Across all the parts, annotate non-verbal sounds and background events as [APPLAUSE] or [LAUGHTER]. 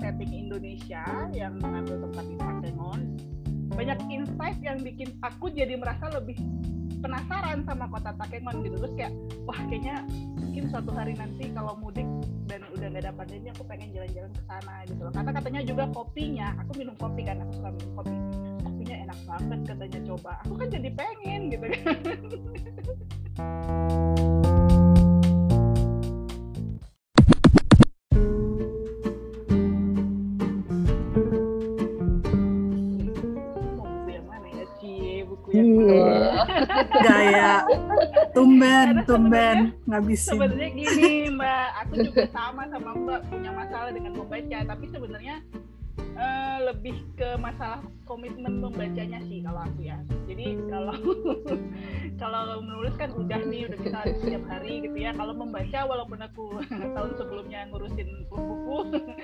setting Indonesia yang mengambil tempat di Parthenon banyak insight yang bikin aku jadi merasa lebih penasaran sama kota Takengon gitu. Terus kayak wah kayaknya mungkin suatu hari nanti kalau mudik dan udah nggak ada pandemi aku pengen jalan-jalan ke sana gitu loh. Karena katanya juga kopinya aku minum kopi kan aku suka minum kopi. Kopinya enak banget katanya coba. Aku kan jadi pengen gitu kan [LAUGHS] tumben tumben. ngabisin. sebenarnya gini mbak. Aku juga sama sama mbak punya masalah dengan membaca. Tapi sebenarnya uh, lebih ke masalah komitmen membacanya sih kalau aku ya. Jadi kalau [LAUGHS] kalau menulis kan udah nih udah bisa setiap hari gitu ya. Kalau membaca walaupun aku [LAUGHS] tahun sebelumnya ngurusin buku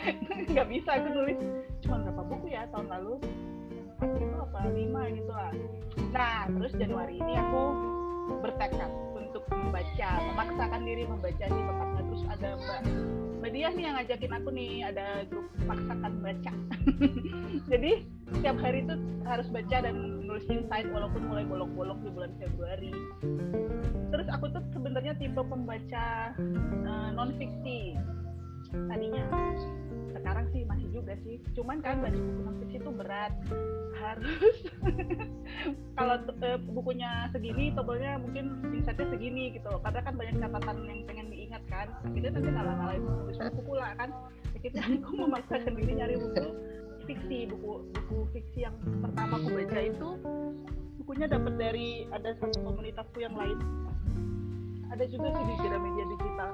[LAUGHS] nggak bisa aku nulis. Cuma berapa buku ya tahun lalu? Itu apa? Lima gitu lah. Nah terus Januari ini aku bertekad untuk membaca memaksakan diri membaca di tempatnya terus ada mbak mbak Dia nih yang ngajakin aku nih ada grup paksakan baca. [LAUGHS] Jadi setiap hari itu harus baca dan nulis insight walaupun mulai bolong-bolong di bulan Februari. Terus aku tuh sebenarnya tipe pembaca uh, eh, non fiksi tadinya sekarang sih masih juga sih. Cuman kan baca buku non fiksi itu berat. Harus. [LAUGHS] Kalau uh, bukunya segini totalnya mungkin insightnya segini gitu. Karena kan banyak catatan yang pengen diingat kan. Akhirnya nanti ngalah ngalahin nulis buku pula kan. Akhirnya [LAUGHS] aku memaksa sendiri nyari buku fiksi buku buku fiksi yang pertama aku baca itu bukunya dapat dari ada satu komunitasku yang lain. Ada juga sih di Gramedia Digital.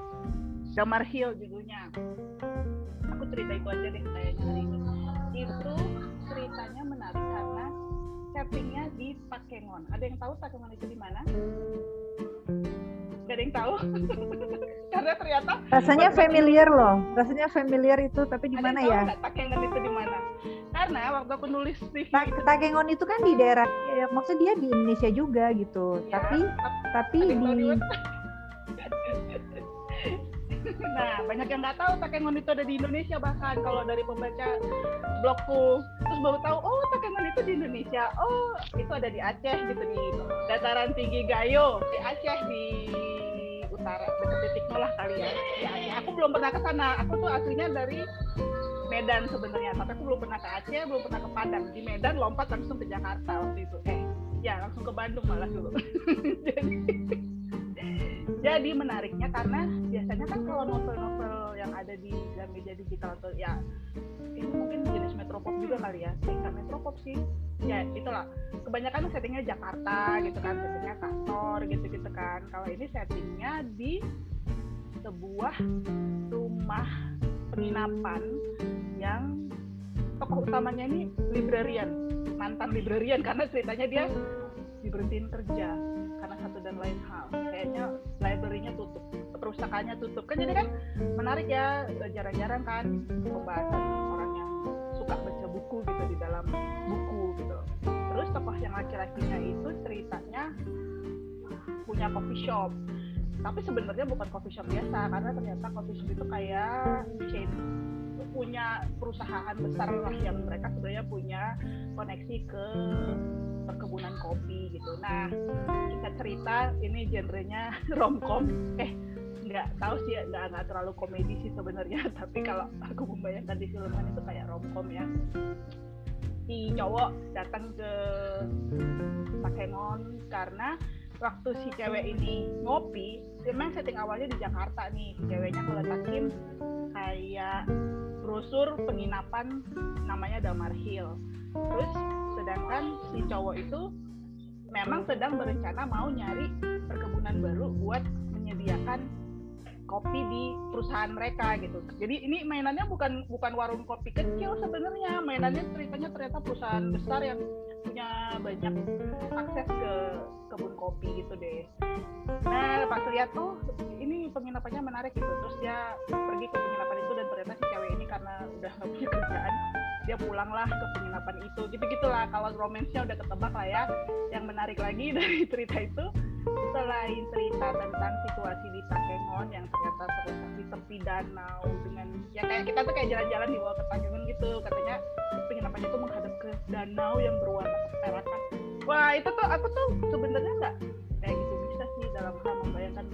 Damar Hill judulnya aku cerita itu aja deh kayaknya itu ceritanya menarik karena settingnya di Takengon ada yang tahu Takengon itu di mana? Gak ada yang tahu. [LAUGHS] Karena ternyata rasanya familiar loh. Rasanya familiar itu tapi di mana ya? Takengon itu di mana? Karena waktu aku nulis di Ta Takengon itu kan di daerah ya, maksudnya dia di Indonesia juga gitu. Ya, tapi tapi di [LAUGHS] Nah, banyak yang nggak tahu Takengon itu ada di Indonesia bahkan kalau dari pembaca blogku terus baru tahu oh Takengon itu di Indonesia. Oh, itu ada di Aceh gitu di dataran tinggi Gayo di Aceh di utara dekat titik lah kali ya Aceh. Aku belum pernah ke sana. Aku tuh aslinya dari Medan sebenarnya, tapi aku belum pernah ke Aceh, belum pernah ke Padang. Di Medan lompat langsung ke Jakarta waktu itu. Eh, ya langsung ke Bandung malah dulu. [LAUGHS] Jadi jadi menariknya karena biasanya kan kalau novel-novel yang ada di media digital atau ya ini mungkin jenis metropop juga kali ya tingkat metropop sih. Ya itulah. Kebanyakan settingnya Jakarta gitu kan settingnya kantor gitu gitu kan. Kalau ini settingnya di sebuah rumah penginapan yang tokoh utamanya ini librarian mantan librarian karena ceritanya dia diberhentiin kerja karena satu dan lain hal kayaknya library-nya tutup perpustakaannya tutup. Kan jadi kan menarik ya jarang-jarang kan pembahasan orang yang suka baca buku gitu di dalam buku gitu. Terus tokoh yang laki-lakinya itu ceritanya punya coffee shop. Tapi sebenarnya bukan coffee shop biasa karena ternyata coffee shop itu kayak chain punya perusahaan besar lah yang mereka sebenarnya punya koneksi ke perkebunan kopi gitu. Nah, kita cerita ini genrenya [LAUGHS] romcom. Eh, nggak tahu sih nggak nggak terlalu komedi sih sebenarnya. [LAUGHS] Tapi kalau aku membayangkan di filman itu kayak romcom ya. Si cowok datang ke Takenon karena waktu si cewek ini ngopi, memang setting awalnya di Jakarta nih. Si ceweknya ngeletakin kayak brosur penginapan namanya Damar Hill. Terus sedangkan si cowok itu memang sedang berencana mau nyari perkebunan baru buat menyediakan kopi di perusahaan mereka gitu. Jadi ini mainannya bukan bukan warung kopi kecil sebenarnya, mainannya ceritanya ternyata perusahaan besar yang punya banyak akses ke kebun kopi gitu deh. Nah pas lihat tuh ini penginapannya menarik gitu, terus dia pergi ke penginapan itu dan ternyata si cewek ini karena udah nggak punya kerjaan dia pulanglah ke penginapan itu. Gitu gitulah kalau romansnya udah ketebak lah ya. Yang menarik lagi [LAUGHS] dari cerita itu selain cerita tentang situasi di Takengon yang ternyata di tepi danau dengan ya kayak kita tuh kayak jalan-jalan di bawah Takengon gitu. Katanya penginapannya tuh menghadap ke danau yang berwarna keperakan wah itu tuh aku tuh sebenarnya nggak kayak gitu bisa sih dalam hal membayangkan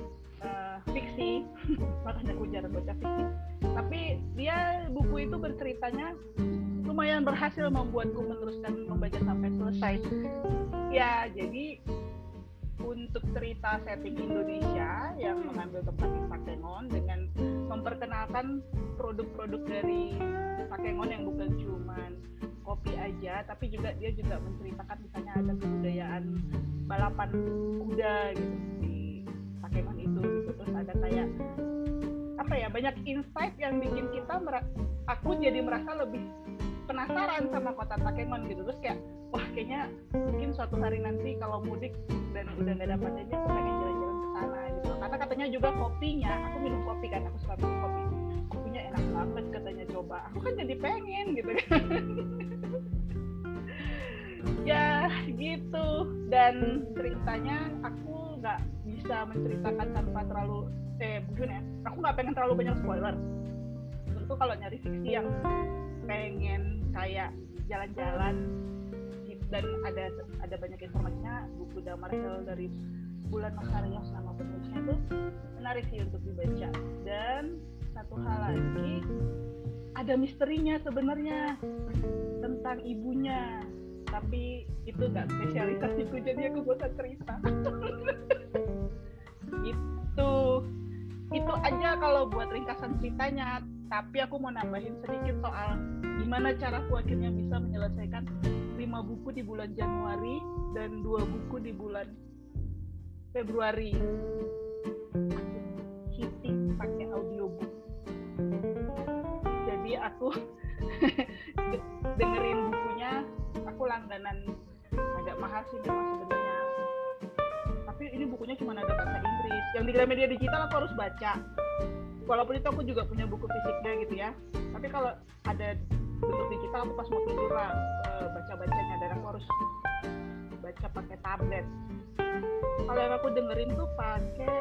uh, fiksi. [LAUGHS] Makanya aku jarang baca fiksi. Tapi dia buku itu berceritanya lumayan berhasil membuatku meneruskan membaca sampai selesai. Ya jadi untuk cerita setting Indonesia yang mengambil tempat di Sakengon dengan memperkenalkan produk-produk dari Sakengon yang bukan cuma kopi aja tapi juga dia juga menceritakan misalnya ada kebudayaan balapan kuda gitu di Sakengon itu gitu. Terus ada kayak apa ya banyak insight yang bikin kita aku jadi merasa lebih penasaran sama kota Takengon gitu. Terus kayak wah kayaknya mungkin suatu hari nanti kalau mudik dan udah nggak dapat aja aku pengen jalan-jalan ke sana gitu. Karena katanya juga kopinya aku minum kopi kan aku suka minum kopi. Kopinya enak banget katanya coba. Aku kan jadi pengen gitu kan. [LAUGHS] Ya gitu. Dan ceritanya aku nggak bisa menceritakan tanpa terlalu eh bukan ya? Aku nggak pengen terlalu banyak spoiler. Tentu kalau nyari fiksi yang pengen kayak jalan-jalan. Dan ada ada banyak informasinya. Buku Damar dari bulan Masarios nama penulisnya itu menarik sih untuk dibaca. Dan satu hal lagi ada misterinya sebenarnya tentang ibunya. Tapi itu gak spesialisasiku jadi aku gak usah cerita. [LAUGHS] Itu itu aja kalau buat ringkasan ceritanya tapi aku mau nambahin sedikit soal gimana cara aku akhirnya bisa menyelesaikan lima buku di bulan Januari dan dua buku di bulan Februari. Hitting pakai audiobook. Jadi aku [LAUGHS] dengerin bukunya aku langganan. Agak mahal sih memang sebenarnya. Tapi ini bukunya cuma ada bahasa Inggris. Yang di Gramedia Digital aku harus baca walaupun itu aku juga punya buku fisiknya gitu ya. Tapi kalau ada bentuk digital aku pas mau tidur lah uh, baca bacanya dan aku harus baca pakai tablet. Kalau yang aku dengerin tuh pakai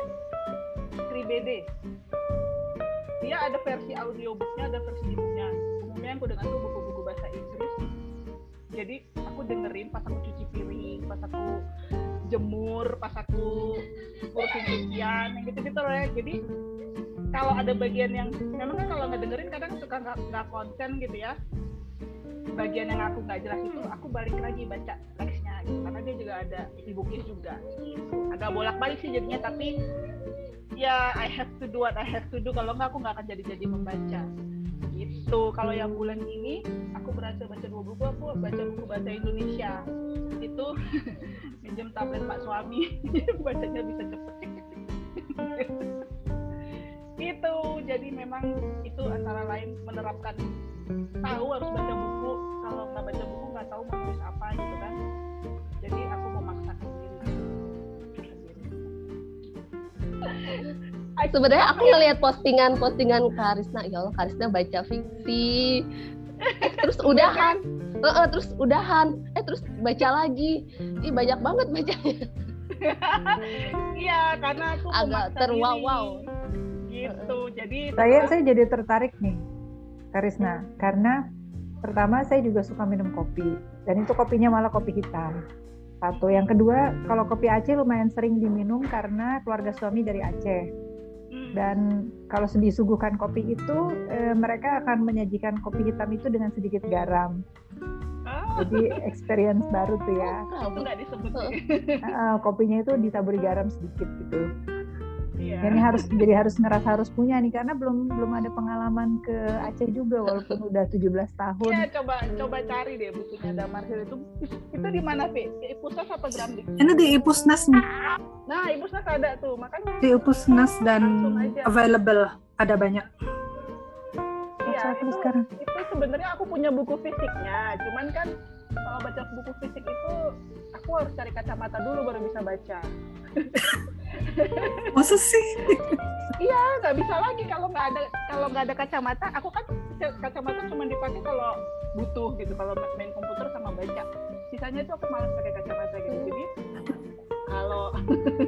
Scribd dia ada versi audiobooknya ada versi bukunya umumnya yang aku dengar tuh buku-buku bahasa Inggris. Jadi aku dengerin pas aku cuci piring pas aku jemur pas aku ngurusin cucian yang gitu-gitu loh ya. Jadi kalau ada bagian yang memang kan kalau nggak dengerin kadang suka nggak konsen gitu ya. Bagian yang aku nggak jelas itu aku balik lagi baca teksnya gitu. karena dia juga ada e-booknya juga gitu. agak bolak balik sih jadinya tapi ya I have to do what I have to do. Kalau nggak aku nggak akan jadi jadi membaca itu kalau yang bulan ini aku berhasil baca dua buku aku baca buku bahasa Indonesia. Itu [LAUGHS] minjem tablet pak suami. [LAUGHS] Bacanya bisa cepet itu jadi memang itu antara lain menerapkan tahu harus baca buku. Kalau nggak baca buku nggak tahu mau nulis apa gitu kan. Jadi aku memaksakan diri sebenarnya aku ngeliat postingan-postingan Karisna ya Allah Karisna baca fiksi. Eh, terus [LAUGHS] udahan. uh, uh, terus udahan. Eh terus baca lagi. Ih banyak banget bacanya. [LAUGHS] Iya karena aku agak terwow-wow gitu. Jadi saya saya jadi tertarik nih Karisna karena pertama saya juga suka minum kopi dan itu kopinya malah kopi hitam. Satu. Yang kedua kalau kopi Aceh lumayan sering diminum karena keluarga suami dari Aceh. Hmm. dan kalau disuguhkan kopi itu eh, mereka akan menyajikan kopi hitam itu dengan sedikit garam. Oh. jadi experience baru tuh ya. Oh, nggak disebut uh, kopinya itu ditaburi garam sedikit gitu Yeah. Ini harus jadi harus ngerasa harus punya nih karena belum belum ada pengalaman ke Aceh juga walaupun udah 17 tahun. Iya, coba coba cari deh bukunya Damar Hill itu. Itu di mana, Pi? Di Ipusnas apa Gramdik? Ini di Ipusnas nih. Nah, Ipusnas ada tuh, makanya. Di Ipusnas dan available ada banyak. Iya, itu, sekarang. itu sebenarnya aku punya buku fisiknya, cuman kan kalau baca buku fisik itu aku harus cari kacamata dulu baru bisa baca. [LAUGHS] Masa sih? iya, nggak bisa lagi kalau nggak ada kalau nggak ada kacamata. Aku kan kacamata cuma dipakai kalau butuh gitu, kalau main komputer sama baca. Sisanya itu aku malas pakai kacamata gitu. Jadi kalau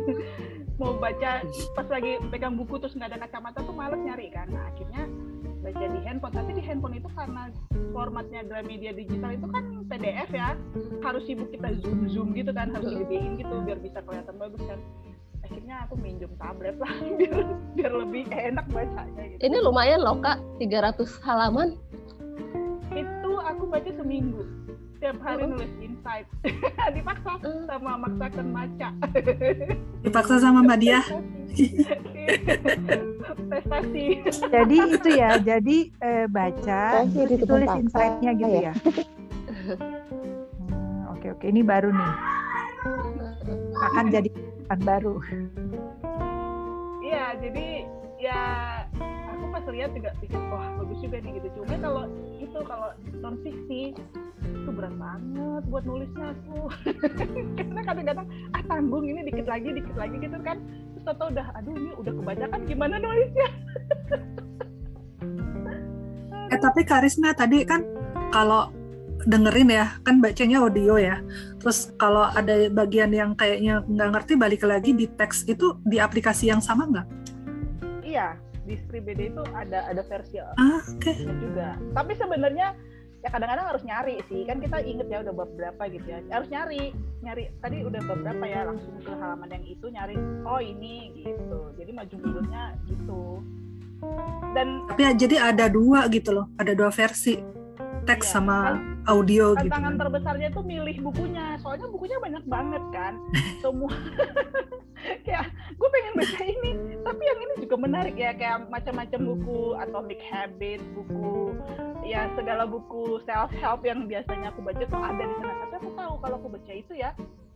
[LAUGHS] mau baca pas lagi pegang buku terus nggak ada kacamata tuh males nyari kan nah, akhirnya baca di handphone tapi di handphone itu karena formatnya Gramedia digital itu kan PDF ya harus sibuk kita zoom zoom gitu kan harus digedein gitu biar bisa kelihatan bagus kan akhirnya aku minjem tablet lah [LAUGHS] biar biar lebih enak bacanya gitu Ini lumayan loh kak, 300 halaman. itu aku baca seminggu tiap hari Mm. nulis insight [LAUGHS] dipaksa Mm. sama maksakan maca Dipaksa sama Mbak Dia. prestasi [LAUGHS] Jadi itu ya, jadi eh, baca, terus ditulis insight-nya gitu ya. ya. Hmm, Oke oke, ini baru nih. Akan jadi akan baru. Iya, jadi ya aku pas lihat juga pikir wah bagus juga nih gitu. Cuma kalau itu kalau non fiksi itu berat banget buat nulisnya tuh. [LAUGHS] Karena kadang-kadang ah tanggung ini dikit lagi dikit lagi gitu kan. Terus tau udah aduh ini udah kebanyakan gimana nulisnya. [LAUGHS] Eh tapi Karisma tadi kan kalau dengerin ya kan bacanya audio ya. Terus kalau ada bagian yang kayaknya nggak ngerti balik lagi di teks itu di aplikasi yang sama nggak? Iya, di Scribd itu ada ada versi Ah oke. juga. Tapi sebenarnya ya kadang-kadang harus nyari sih. Kan kita inget ya udah bab berapa gitu ya. Harus nyari nyari. Tadi udah bab berapa ya langsung ke halaman yang itu nyari oh ini gitu. Jadi maju mundurnya gitu. Dan tapi ya, jadi ada dua gitu loh ada dua versi teks Iya, sama kan- audio gitu. tantangan terbesarnya tuh milih bukunya soalnya bukunya banyak banget kan. [LAUGHS] Semua [LAUGHS] kayak gue pengen baca ini tapi yang ini juga menarik ya kayak macam-macam buku Atomic Habit buku ya segala buku self help yang biasanya aku baca tuh ada di sana. Tapi aku tahu kalau aku baca itu ya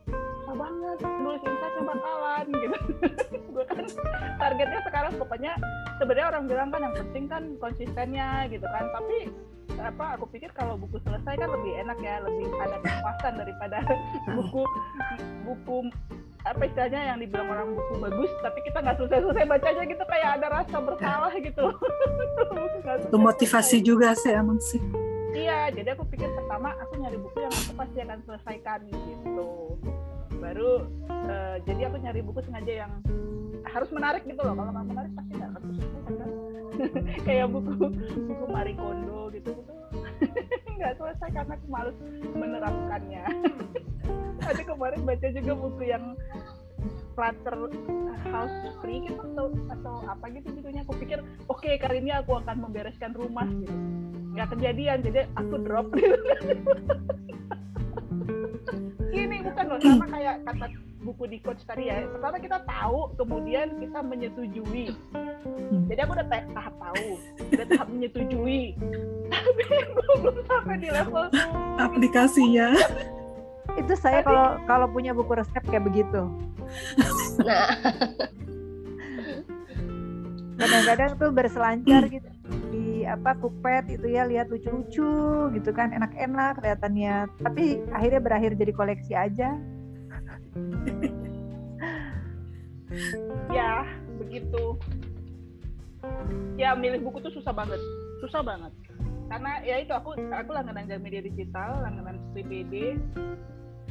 susah banget nulis insightnya bakalan [LAUGHS] gitu. Gue kan targetnya sekarang pokoknya sebenarnya orang bilang kan yang penting kan konsistennya gitu kan. Tapi apa aku pikir kalau buku selesai kan lebih enak ya lebih ada kepuasan daripada [LAUGHS] buku buku apa istilahnya yang dibilang orang buku bagus tapi kita nggak selesai-selesai bacanya gitu kayak ada rasa bersalah gitu [LAUGHS] Itu motivasi juga sih emang sih. Iya, jadi aku pikir pertama aku nyari buku yang aku pasti akan selesaikan gitu. Baru eh, jadi aku nyari buku sengaja yang harus menarik gitu loh. Kalau nggak menarik pasti nggak akan kan. [LAUGHS] Kayak buku buku Marie Kondo gitu gitu [LAUGHS] nggak selesai karena aku males menerapkannya. [LAUGHS] Tadi kemarin baca juga buku yang Clutter House Free gitu atau atau apa gitu judulnya. Aku pikir oke kali ini aku akan membereskan rumah gitu nggak kejadian jadi aku drop ini bukan loh sama kayak kata buku di coach tadi ya. Pertama kita tahu kemudian kita menyetujui. Jadi aku udah ta- tahap tahu. Udah tahap menyetujui. [LAUGHS] Tapi belum sampai di level [LAUGHS] Aplikasinya. Itu saya kalau kalau punya buku resep kayak begitu. Nah, [LAUGHS] Kadang-kadang tuh berselancar gitu. Di apa cookpad itu ya lihat lucu-lucu gitu kan enak-enak kelihatannya. Tapi akhirnya berakhir jadi koleksi aja [LAUGHS] ya begitu. Ya milih buku tuh susah banget. Susah banget. Karena ya itu aku aku langganan media digital langganan CPD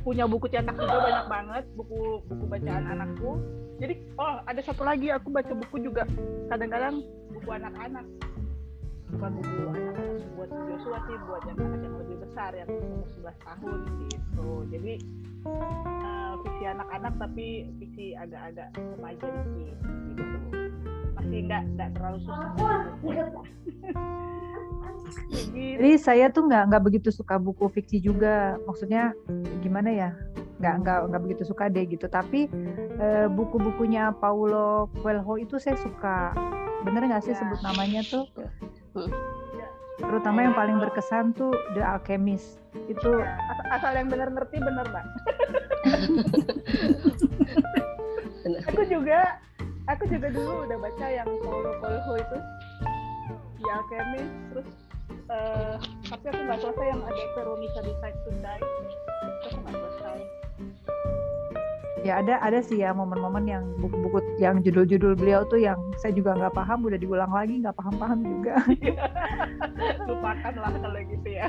punya buku cetak juga banyak banget buku buku bacaan anakku. Jadi oh ada satu lagi aku baca buku juga. Kadang-kadang buku anak-anak. Bukan buku anak-anak buat Joshua sih buat yang anak yang lebih besar yang umur 11 tahun gitu. Jadi eh, fiksi anak-anak tapi fiksi agak-agak remaja dikit gitu. Masih nggak nggak terlalu susah [LAUGHS] jadi jadi saya tuh nggak nggak begitu suka buku fiksi juga. Maksudnya gimana ya? Nggak nggak nggak begitu suka deh gitu. Tapi eh, buku-bukunya Paulo Coelho itu saya suka. Bener nggak sih Ya. sebut namanya tuh? Hmm. Terutama yang paling berkesan tuh The Alchemist. Itu asal, asal yang benar ngerti bener mbak. Aku juga aku juga dulu udah baca yang Paulo Coelho itu di Alchemist terus eh, tapi aku nggak selesai yang ada Veronica Decides to Die Itu aku nggak selesai ya ada ada sih ya momen-momen yang buku-buku yang judul-judul beliau tuh yang saya juga nggak paham udah diulang lagi nggak paham-paham juga. [LAUGHS] Lupakan lah kalau gitu ya